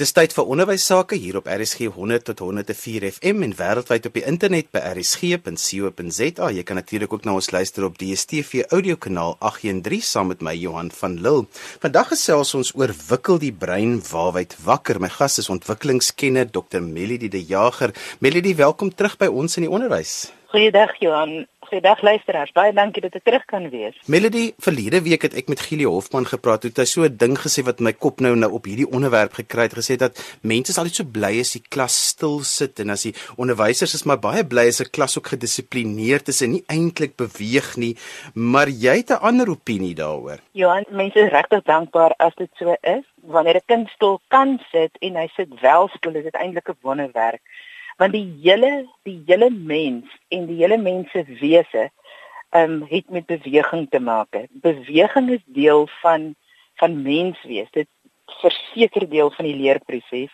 Dis tyd vir onderwys sake hier op RSG 100 tot 104 FM en wêreldwyd op die internet by rsg.co.za. Jy kan natuurlik ook na ons luister op DStv audiokanaal 813 saam met my Johan van Lille. Vandag gesels ons oor wikkel die brein waarwyd wakker. My gas is ontwikkelingskenner Dr. Melody de Jager. Melody, welkom terug by ons in die onderwys. Goeiedag Johan. Goeiedag luisteraars. Baie dankie dat ek terug kan wees. Melody, verlede week het ek met Gili Hofman gepraat. Hy het so 'n ding gesê wat my kop nou nou op hierdie onderwerp gekry het. Gesê dat mense altyd so bly as die klas stil sit en as die onderwysers is maar baie bly as 'n klas ook gedissiplineerd is en nie eintlik beweeg nie. Maar jy het 'n ander opinie daaroor. Johan, mense is regtig dankbaar as dit so is. Wanneer 'n kind stil kan sit en hy sit wel stil, is dit eintlik 'n wonderwerk want die hele die hele mens en die hele mens se wese ehm um, het met beweging te maak. Beweging is deel van van menswees. Dit verseker deel van die leerproses.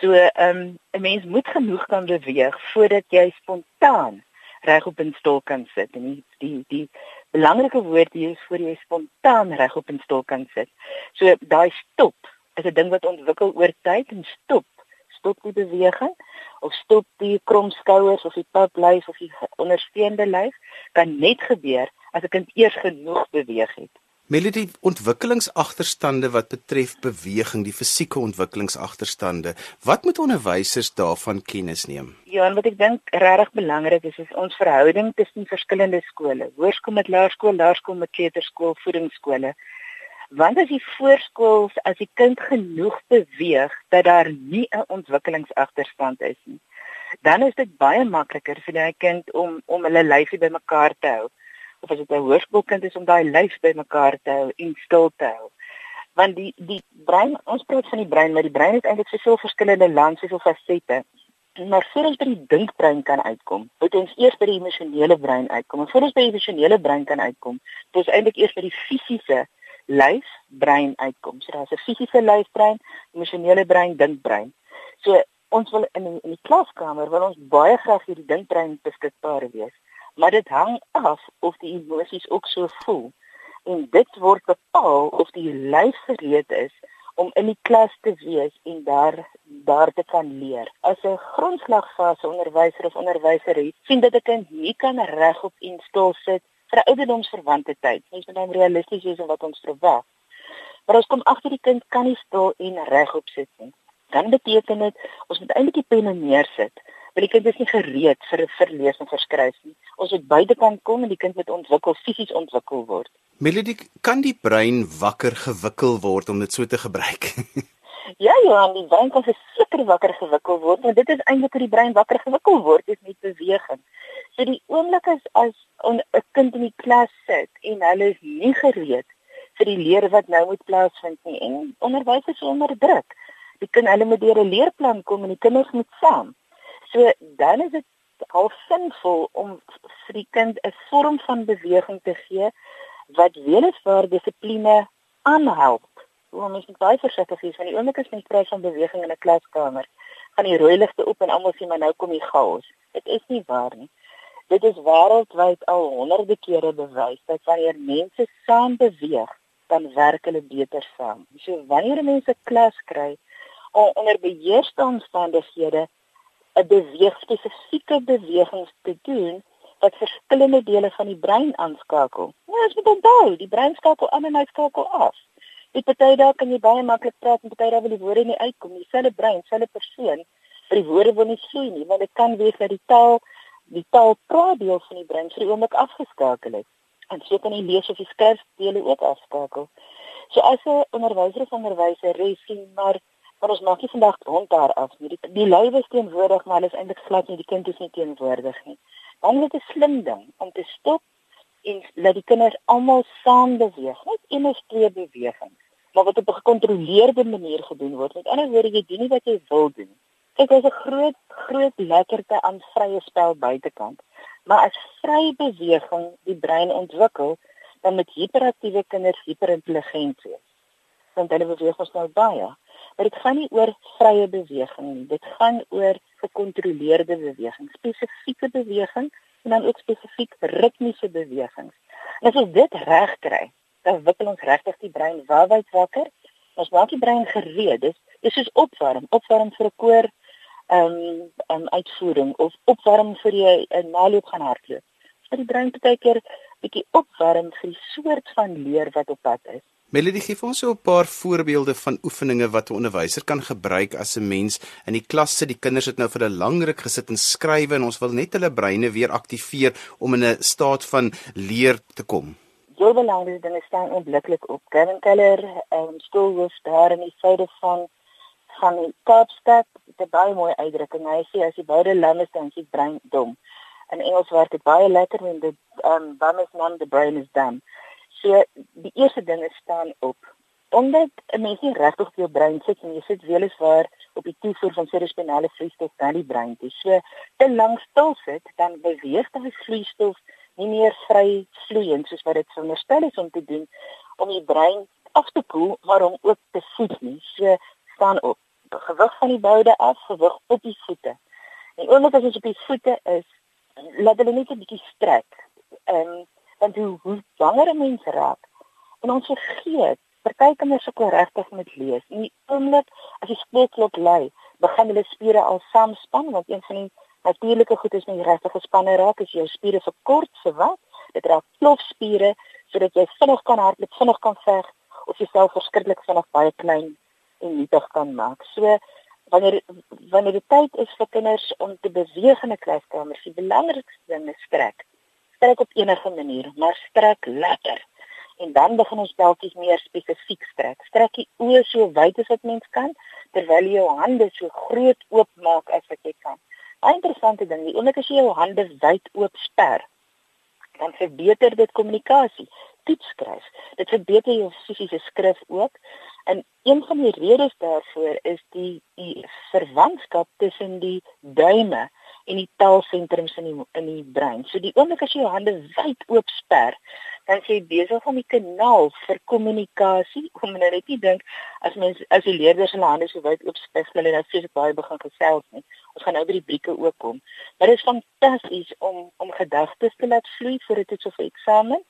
So ehm um, 'n mens moet genoeg kan beweeg voordat jy spontaan regop in stoel kan sit. En die die die belangrike woord hier is voor jy spontaan regop in stoel kan sit. So daai stop is 'n ding wat ontwikkel oor tyd en stop stop die beweging of stop die krom skouers of die pap lyf of die ondersteunende lyf kan net gebeur as 'n kind eers genoeg beweeg het. Melody ontwikkelingsagterstande wat betref beweging, die fisieke ontwikkelingsagterstande, wat moet onderwysers daarvan kennis neem? Ja, en wat ek dink regtig belangrik is is ons verhouding tussen verskillende skole, hoërskool met laerskool, laerskool met kleuterskool, voedingsskole want as die voorskool as die kind genoeg beweeg dat daar nie 'n ontwikkelingsagterstand is nie? Dan is dit baie makliker vir die kind om om hulle lyfie bymekaar te hou. Of as dit 'n hoërskoolkind is om daai lyf bymekaar te hou en stil te hou. Want die die brein ons praat van die brein maar die brein het eintlik soveel verskillende langs soveel fasette maar voor ons by die dinkbrein kan uitkom moet ons eers by die emosionele brein uitkom. En voor ons by die emosionele brein kan uitkom moet ons eintlik eers by die fisiese lyf brein uitkom. So daar's 'n fisiese lyf brein, emosionele brein, dinkbrein. So ons wil in die, in die klaskamer wil ons baie graag hierdie dinkbrein beskikbaar wees. Maar dit hang af of die emosies ook so voel. En dit word bepaal of die lyf gereed is om in die klas te wees en daar daar te kan leer. As 'n grondslagfase onderwyser of onderwyser het, sien dit 'n kind nie kan regop en stil sit vir 'n ouderdomsverwante tyd. Mens moet nou realisties wees in wat ons verwag. Maar ons kom agter die kind kan nie stil en regop sit nie. Dan beteken dit ons moet eintlik die penne neersit. Want die kind is nie gereed vir verlees en verskryf nie. Ons moet buitekant kom en die kind moet ontwikkel, fisies ontwikkel word. Melody, kan die brein wakker gewikkel word om dit so te gebruik? Ja, ja, die brein kan seker wakker gewikkel word, want dit is eintlik hoe die brein wakker gewikkel word, is met beweging. So die oomblik as as 'n kind in die klas sit en hulle is nie gereed vir die leer wat nou moet plaasvind nie en onderwysers onder druk. Die kind hulle moet deur 'n leerplan kom en die kinders moet saam. So dan is dit al sinvol om vir die kind 'n vorm van beweging te gee wat weliswaar dissipline aanhelp. Hoe mens moet baie versigtig wees want die oomblik as mens praat van beweging in 'n klaskamer, gaan die rooi ligte op en almal sê maar nou kom die chaos. Dit is nie waar nie. Dit is wêreldwyd al honderde kere bewys dat wanneer mense saam beweeg, dan werk hulle beter saam. So wanneer mense klas kry onder beheerste omstandighede 'n beweeg spesifieke bewegings te doen wat verskillende dele van die brein aanskakel. Nou as jy onthou, die brein skakel aan en hy skakel af. Dit party daar kan jy baie maklik praat en party daar wil die woorde nie uitkom nie. Selfe brein, selfe persoon, vir die woorde wil nie vloei nie, want dit kan wees dat die taal die taalpraat deel van die brein vir die oomblik afgeskakel het. En so kan die lees of die skryf dele ook afskakel. So as 'n onderwyser of onderwyser sien maar maar ons maak nie vandag rond daar af nie. Die, die lywe is teenwoordig, maar hulle is eintlik glad nie die kind is nie teenwoordig nie. Dan is dit 'n slim ding om te stop en laat die kinders almal saam beweeg, net een of twee bewegings, maar wat op 'n gekontroleerde manier gedoen word. Met ander woorde, jy doen nie wat jy wil doen. Dit is 'n groot groot lekkerte aan vrye spel buitekant. Maar as vrye beweging die brein ontwikkel, dan met hiperaktiewe kinders hiperintelligent wees. Want hulle beweeg ons nou baie. Maar dit gaan nie oor vrye beweging nie. Dit gaan oor gekontroleerde beweging, spesifieke beweging en dan ook spesifiek ritmiese bewegings. En as ons dit reg kry, dan wikkel ons regtig die brein wyd wakker Ons maak die brein gereed. Dis dis soos opwarm, opwarm vir 'n koor ehm um, um, uitvoering of opwarm vir jy 'n naloop gaan hardloop. Dat die brein baie keer bietjie opwarm vir die soort van leer wat op pad is. Melody gee vir ons so 'n paar voorbeelde van oefeninge wat 'n onderwyser kan gebruik as 'n mens in die klas sit. Die kinders het nou vir 'n lang ruk gesit en skrywe en ons wil net hulle breine weer aktiveer om in 'n staat van leer te kom. Jou belangrike dinge staan onmiddellik op. Kevin Keller, ehm um, skoolhoof daar in die suide van van Kaapstad, dit is baie mooi uitdrukking. Hy sê as jy beide lande dan jy brein dom. In Engels werk dit baie lekker en dit ehm um, bum is non the brain is dumb. So die eerste ding is staan op. Omdat 'n mens nie regtig op jou brein sit en jy sit weliswaar op die toevoer van cerebrale vloeistof na die brein toe. So te lank stil sit, dan beweeg daai vloeistof nie meer vry vloeiend soos wat dit veronderstel is om te doen om die brein af te koel, maar om ook te voed nie. So staan op. Gewig van die boude af, gewig op die voete. En omdat as ons op die voete is, laat hulle net 'n bietjie strek. Ehm want hoe hoe langer 'n mens raak en ons vergeet party kinders sukkel regtig met lees. En die oomblik as die skoolklok lui begin hulle spiere al saamspan want een van die natuurlike goed is nie regtig gespanne raak as jou spiere verkort vir wat? Dit raak klofspiere sodat jy vinnig kan hardloop vinnig kan veg of jouself verskriklik vinnig baie klein en nietig kan maak. So wanneer wanneer dit tyd is vir kinders om te beweeg in 'n klaskamer is die belangrikste ding is strek strek op enige manier, maar strek lekker. En dan begin ons beltjies meer spesifiek strek. Strek die oë so wyd as wat mens kan terwyl jy jou hande so groot oop maak as wat jy kan. 'n Interessante ding, die oomblik as jy jou hande wyd oop sper, dan verbeter dit kommunikasie. Toets skryf. Dit verbeter jou fisiese skrif ook. En een van die redes daarvoor is die die verwantskap tussen die duime en die taalsentrums in die in die brein. So die oomblik as jy jou hande wyd oop sper, dan sê jy besig om die kanaal vir kommunikasie, om nou net nie dink as mens as die leerders hulle hande so wyd oop sper, hulle nou steeds baie begin gesels nie. Ons gaan nou by die brieke ook kom. Maar dit is fantasties om om gedagtes te laat vloei vir dit so vir eksamen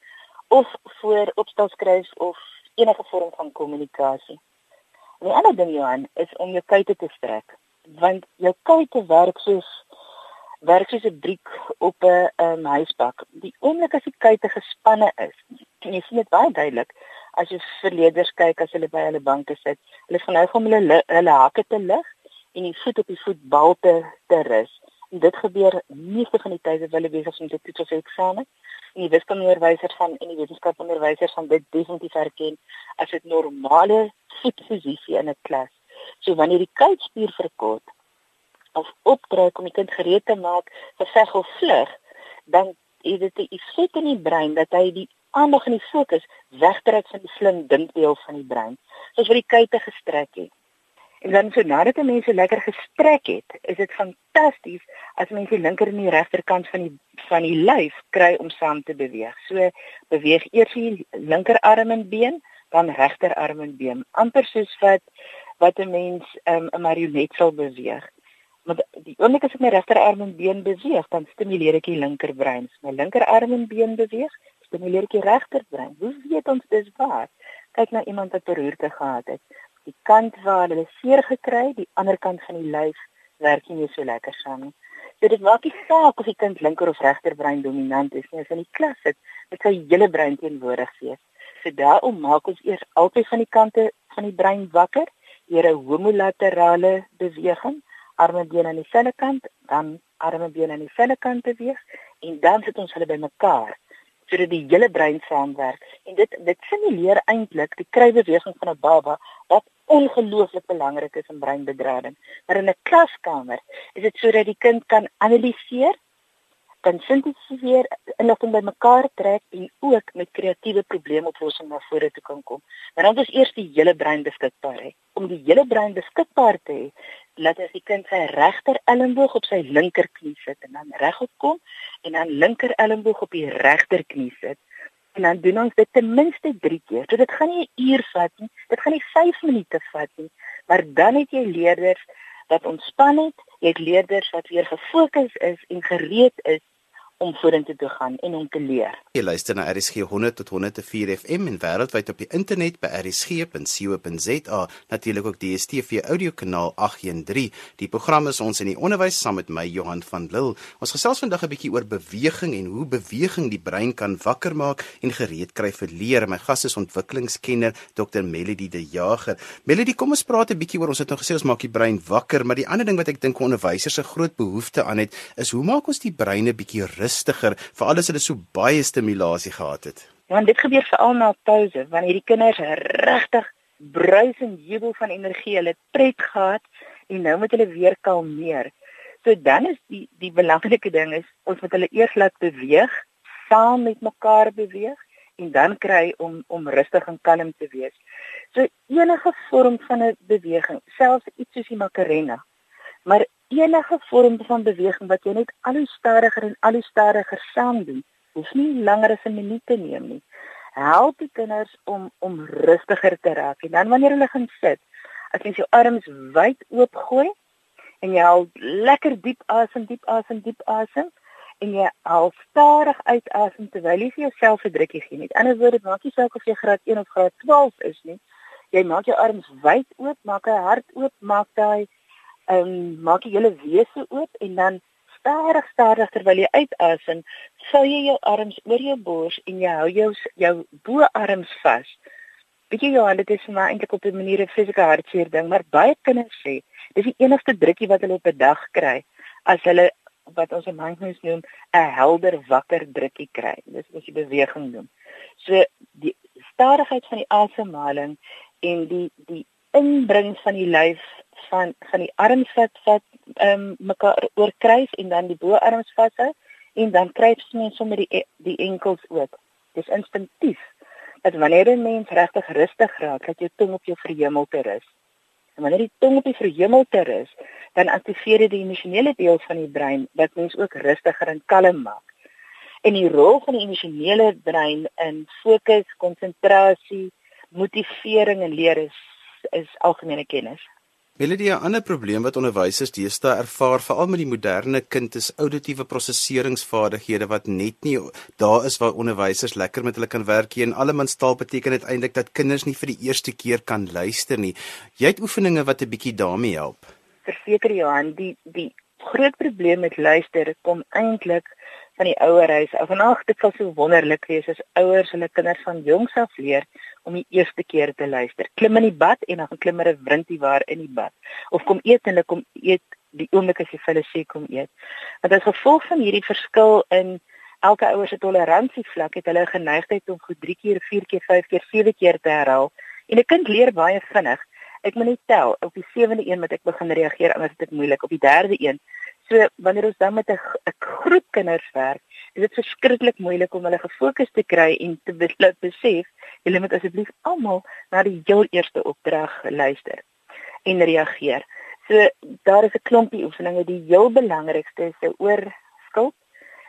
of vir opstelskryf of enige vorm van kommunikasie. Die ander ding Johan is om jou kuite te strek want jou kuite werk soos werk soos 'n briek op 'n um, huisbak. Die oomblik as die kuite gespanne is, en jy sien dit baie duidelik as jy verleerders kyk as hulle by hulle banke sit, hulle gaan nou om hulle hulle hakke te lig en die voet op die voetbal te te rus. En dit gebeur meeste van die tyd as hulle besig is om te toets of eksamen. En die wiskundeonderwysers van en die wetenskapsonderwysers van dit definitief herken as 'n normale voetposisie in 'n klas. So wanneer die kuitspier verkort, of optrek om die kind gereed te maak vir veg of vlug, dan is dit 'n effek in die brein dat hy die aandag en die fokus wegtrek van die slim dinkdeel van die brein, soos wat die kuite gestrek het. En dan so nadat die mense lekker gestrek het, is dit fantasties as mense die linker en die regterkant van die van die lyf kry om saam te beweeg. So beweeg eers die linkerarm en been, dan regterarm en been, amper soos wat wat 'n mens um, 'n marionet sal beweeg want die oomblik as ek my regterarm en been beweeg, dan stimuleer ek die linkerbrein. As my linkerarm en been beweeg, stimuleer ek die regterbrein. Hoe weet ons dis waar? Kyk na iemand wat beroerte gehad het. Die kant waar hulle seer gekry, die ander kant van die lyf werk nie so lekker saam nie. So dit maak nie saak of die kind linker of regterbrein dominant is nie. As in die klas sit, moet sy hele brein teenwoordig wees. So daarom maak ons eers altyd van die kante van die brein wakker deur 'n homolaterale beweging arme been aan dieselfde kant, dan arme been aan dieselfde kant beweeg en dan sit ons hulle bymekaar sodat die hele brein saamwerk en dit dit simuleer eintlik die krybeweging van 'n baba wat ongelooflik belangrik is in breinbedrading. Maar in 'n klaskamer is dit sodat die kind kan analiseer, kan sintetiseer, inligting bymekaar trek en ook met kreatiewe probleemoplossing na vore toe kan kom. Maar dan is eers die hele brein beskikbaar hê. Om die hele brein beskikbaar te hê, laat as die kind sy regter elmboog op sy linkerknie sit en dan regop kom en dan linker elmboog op die regterknie sit en dan doen ons dit ten minste 3 keer. So dit gaan nie 'n uur vat nie, dit gaan nie 5 minute vat nie, maar dan het jy leerders wat ontspan het, jy het leerders wat weer gefokus is en gereed is om vorentoe te gaan en om te leer. Jy luister na RSG 100 tot 104 FM en wêreldwyd op die internet by rsg.co.za, natuurlik ook DStv audiokanaal 813. Die program is ons in die onderwys saam met my Johan van Lille. Ons gesels vandag 'n bietjie oor beweging en hoe beweging die brein kan wakker maak en gereed kry vir leer. My gas is ontwikkelingskenner Dr. Melody De Jager. Melody, kom ons praat 'n bietjie oor ons het nou gesê ons maak die brein wakker, maar die ander ding wat ek dink onderwysers 'n groot behoefte aan het, is hoe maak ons die brein 'n bietjie rustiger veral as hulle so baie stimulasie gehad het. Ja, en dit gebeur veral na pouse wanneer die kinders regtig bruis en jubel van energie, hulle pret gehad en nou moet hulle weer kalmeer. So dan is die die belangrike ding is ons moet hulle eers laat beweeg, saam met mekaar beweeg en dan kry om om rustig en kalm te wees. So enige vorm van 'n beweging, selfs iets soos die Macarena, maar enige vorm van beweging wat jy net al hoe stadiger en al hoe stadiger saam doen, hoef nie langer as 'n minuut te neem nie. Help die kinders om om rustiger te raak. En dan wanneer hulle gaan sit, as jy jou arms wyd oop gooi en jy haal lekker diep asem, diep asem, diep asem en jy haal stadig uit asem terwyl jy vir jouself 'n drukkie gee. Met ander woorde, maak nie saak of jy graad 1 of graad 12 is nie. Jy maak jou arms wyd oop, maak 'n hart oop, maak daai ehm um, maak jy julle wese oop en dan stadig stadig terwyl jy uitasem, vou jy jou arms oor jou bors en jy hou jou jou boarms vas. Weet jy Johan, dit is vir my eintlik op 'n manier 'n fisieke hartseer ding, maar baie kinders sê dis die enigste drukkie wat hulle op 'n dag kry as hulle wat ons in mindfulness noem 'n helder wakker drukkie kry. Dis as jy beweging doen. So die stadigheid van die asemhaling en die die inbring van die lyf van van die arms wat wat ehm um, mekaar oorkruis en dan die boarms vashou en dan kruip mens sommer die die enkels ook. Dis instinktief. Dat wanneer 'n mens regtig rustig raak, dat jou tong op jou verhemelte rus. En wanneer die tong op die verhemelte rus, dan aktiveer dit die emosionele deel van die brein wat mens ook rustiger en kalm maak. En die rol van die emosionele brein in fokus, konsentrasie, motivering en leer is is algemene kennis. Melodie, 'n ander probleem wat onderwysers deesdae ervaar, veral met die moderne kind, is auditiewe prosesseringsvaardighede wat net nie daar is waar onderwysers lekker met hulle kan werk nie. En allemandstaal beteken dit eintlik dat kinders nie vir die eerste keer kan luister nie. Jy het oefeninge wat 'n bietjie daarmee help. Verseker Johan, die die groot probleem met luister kom eintlik van die ouerhuis. Vanaand dit sal so wonderlik wees as ouers hulle kinders van jongs af leer om die eerste keer te luister. Klim in die bad en dan klim hulle wrintie waar in die bad. Of kom eet en hulle kom eet die oomblik as jy vir hulle sê kom eet. Want as gevolg van hierdie verskil in elke ouer se toleransie vlak het hulle geneigtheid om goed 3 keer, 4 keer, 5 keer, 7 keer te herhaal. En 'n kind leer baie vinnig. Ek moet net tel, op die 7de een moet ek begin reageer, anders dit moeilik. Op die 3de een So wanneer ons dan met 'n groep kinders werk, is dit verskriklik moeilik om hulle gefokus te kry en te besef, julle moet asseblief almal na die heel eerste opdrag luister en reageer. So daar is 'n klompie oefeninge, die heel belangrikste is 'n oorskulp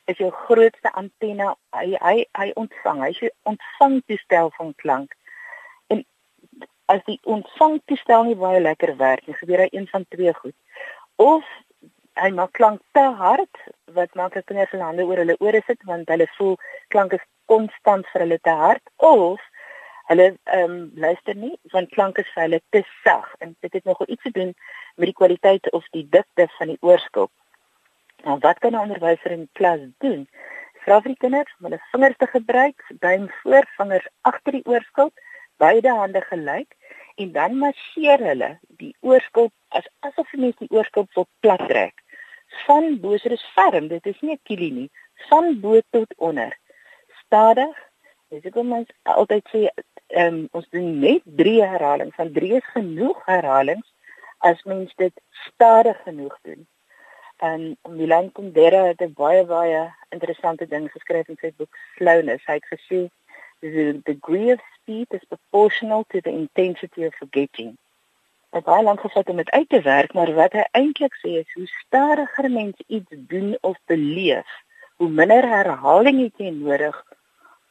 is jou grootste antenne. Hy hy hy ontvang, hy ontvang toestel van klank. En as die ontvang toestel nie baie lekker werk nie, gebeur hy een van twee goed. Of hy maak klank te hard wat maak dat kinders hulle hande oor hulle ore sit want hulle voel klank is konstant vir hulle te hard of hulle ehm um, luister nie want klank is vir hulle te sag en dit het nogal iets te doen met die kwaliteit of die dikte van die oorskop. Nou wat kan 'n onderwyser in klas doen? Vra vir die kinders om hulle vingers te gebruik, duim voor, vingers agter die oorskop, beide hande gelyk en dan masseer hulle die oorskop as asof jy net die oorskop wil plat trek van bo so dis ferm dit is nie 'n kielie nie. Van bo tot onder. Stadig dis ek moet altyd sê um, ons doen net 3 herhalings van 3 is genoeg herhalings as mens dit stadig genoeg doen. En Milan Kundera het 'n baie baie interessante ding geskryf in sy boek Slowness. Hy het gesê the degree of speed is proportional to the intensity of forgetting het baie lank gevat om dit uit te werk, maar wat hy eintlik sê is hoe stadiger mens iets doen of beleef, hoe minder herhaling het jy nodig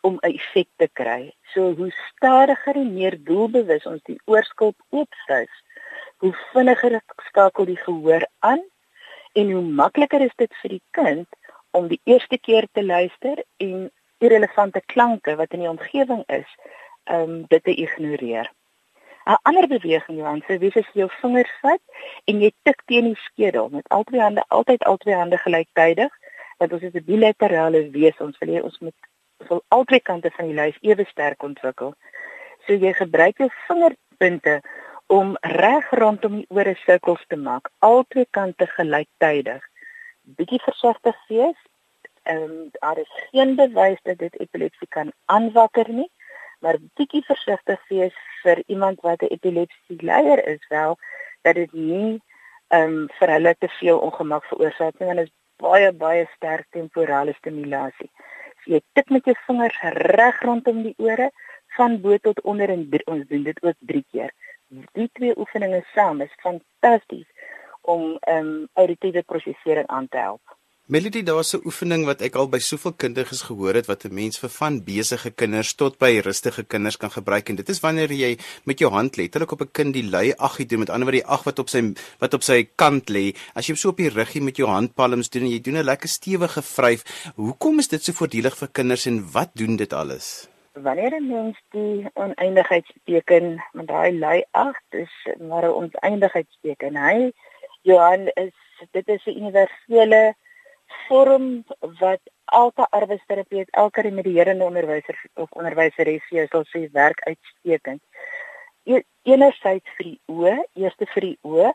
om 'n effek te kry. So hoe stadiger en meer doelbewus ons die oorskop oopskuif, hoe vinniger skakel die gehoor aan en hoe makliker is dit vir die kind om die eerste keer te luister en irrelevante klanke wat in die omgewing is, ehm um, dit te ignoreer. 'n Ander beweging Johan, sê wie as jy jou vingers vat en jy tik teen die skedel met albei hande altyd albei hande gelyktydig, want ons is 'n bilaterale wese, ons wil hê ons moet wil albei kante van die lyf ewe sterk ontwikkel. So jy gebruik jou vingerpunte om reg rondom die ore sirkels te maak, albei kante gelyktydig. Bietjie versigtig wees. Ehm um, daar is geen bewys dat dit epilepsie kan aanwakker nie, maar bietjie versigtig wees vir iemand wat 'n epilepsie leier is wel dat dit nie ehm um, vir hulle te veel ongemak veroorsaak nie want dit is baie baie sterk temporale stimulasie. So jy tik met jou vingers reg rondom die ore van bo tot onder en ons doen dit ook 3 keer die twee oefeninge saam is fantasties om ehm um, auditiewe prosesering aan te help. Melody, daar's 'n oefening wat ek al by soveel kundiges gehoor het wat 'n mens vir van besige kinders tot by rustige kinders kan gebruik en dit is wanneer jy met jou hand letterlik op 'n kind die lui aggie doen met ander woorde die ag wat op sy wat op sy kant lê. As jy so op die ruggie met jou handpalms doen en jy doen 'n lekker stewige vryf, hoekom is dit so voordelig vir kinders en wat doen dit alles? wanneer 'n mens die oneindigheidsteken met daai lui ag, dis maar 'n oneindigheidsteken. Hy Johan is dit is 'n universele vorm wat elke arbeidsterapeut, elke remedierende onderwyser of onderwyseres sal sê werk uitstekend. E, enerzijds vir die oë, eerste vir die oë,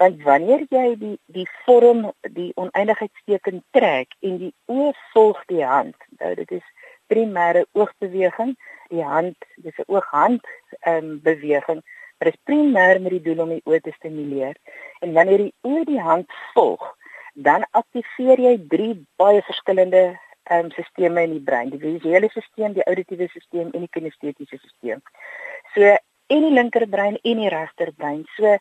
want wanneer jy die die vorm, die oneindigheidsteken trek en die oë volg die hand, nou dit is primêre oogbeweging, die hand, dis 'n ooghand ehm um, beweging, maar dit is primêr met die doel om die oë te stimuleer. En wanneer die oë die hand volg, dan aktiveer jy drie baie verskillende ehm um, sisteme in die brein, die visuele stelsel, die auditiewe stelsel en die kinestetiese stelsel. So in die linkerbrein en die regterbrein. So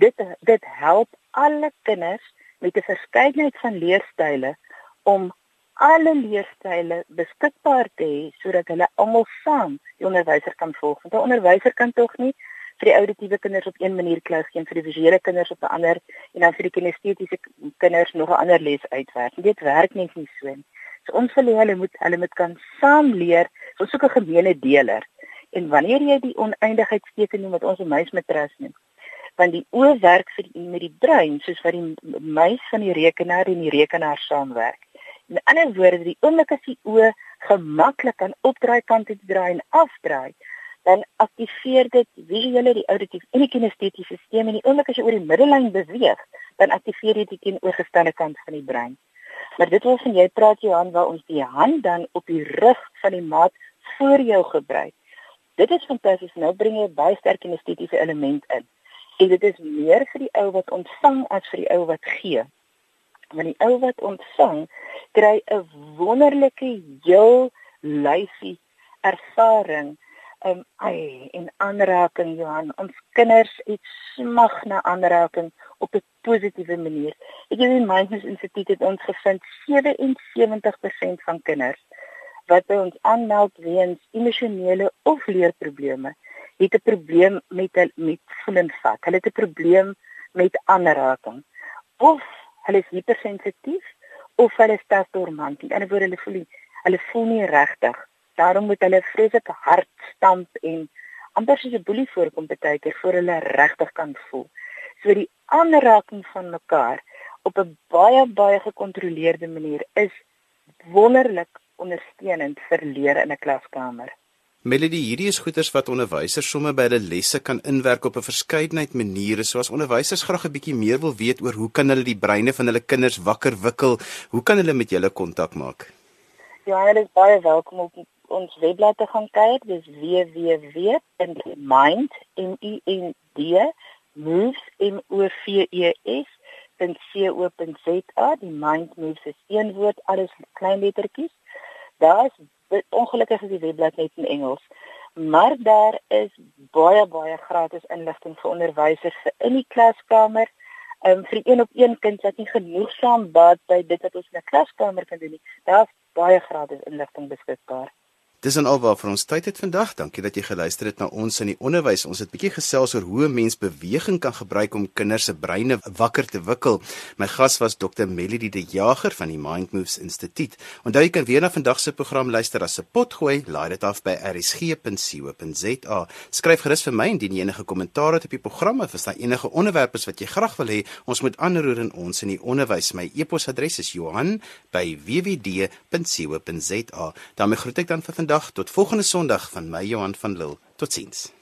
dit dit help alle kinders met 'n verskeidenheid van leerstyle om alle leerstyle beskikbaar te hê sodat hulle almal saam die onderwyser kan volg. Want 'n onderwyser kan tog nie vir die auditiewe kinders op een manier klas gee en vir die visuele kinders op 'n ander en dan vir die kinestetiese kinders nog 'n ander les uitwerk. Dit werk net nie so nie. So ons wil hê hulle moet hulle moet kan saam leer. Ons soek 'n gemeene deler. En wanneer jy die oneindigheidsteken noem wat ons 'n muismatras noem, want die oë werk vir die, met die brein soos wat die muis van die rekenaar en die rekenaar saamwerk. In ander woorde, die oomblik as die oë gemaklik aan opdraai kant toe draai en afdraai, dan aktiveer dit visuele die auditief en die kinestetiese stelsel en die oomblik as jy oor die middellyn beweeg, dan aktiveer jy die teenoorgestelde kant van die brein. Maar dit wil van jy praat Johan waar ons die hand dan op die rug van die maat voor jou gebruik. Dit is fantasties. Nou bring jy baie sterk kinestetiese element in. En dit is meer vir die ou wat ontvang as vir die ou wat gee want die ou wat ontvang kry 'n wonderlike heel lyfie ervaring um ai in aanraking Johan ons kinders het smag na aanraking op 'n positiewe manier ek het in Mindfulness Instituut het ons gevind 77% van kinders wat by ons aanmeld weens emosionele of leerprobleme het 'n probleem met met voelend vat hulle het 'n probleem met aanraking of hulle is hypersensitief of hulle is dormant. In ander woorde hulle voel nie, hulle voel nie regtig. Daarom moet hulle vreeslik hard stamp en amper soos 'n boelie voorkom baie keer voor hulle regtig kan voel. So die aanraking van mekaar op 'n baie baie gekontroleerde manier is wonderlik ondersteunend vir leer in 'n klaskamer. Melody, hierdie is goeters wat onderwysers sommer by hulle lesse kan inwerk op 'n verskeidenheid maniere. So as onderwysers graag 'n bietjie meer wil weet oor hoe kan hulle die breine van hulle kinders wakker wikkel, hoe kan hulle met julle kontak maak? Ja, hulle is baie welkom op ons webblad te gaan kyk. Dis www.mind m i n d moves m o v e. Die mind moves is een woord, alles klein lettertjies. Daar's ongelukkig is die webblad net in Engels. Maar daar is baie baie gratis inligting vir onderwysers vir in die klaskamer. Ehm um, vir een op een kind wat nie genoegsaam baat by dit wat ons in 'n klaskamer kan doen nie. Daar's baie gratis inligting beskikbaar. Dis dan alwaar vir ons tyd het vandag. Dankie dat jy geluister het na ons in die onderwys. Ons het bietjie gesels oor hoe 'n mens beweging kan gebruik om kinders se breine wakker te wikkel. My gas was Dr. Melody de Jager van die Mind Moves Instituut. Onthou jy kan weer na vandag se program luister as 'n potgooi. Laai dit af by rsg.co.za. Skryf gerus vir my indien jy enige kommentaar het op die program of as daar enige onderwerpe is wat jy graag wil hê ons moet aanroer in ons in die onderwys. My e-posadres is johan@wwd.co.za. daarmee groet ek dan vir vandag tot volgende Sondag van my Johan van Lille. Totsiens.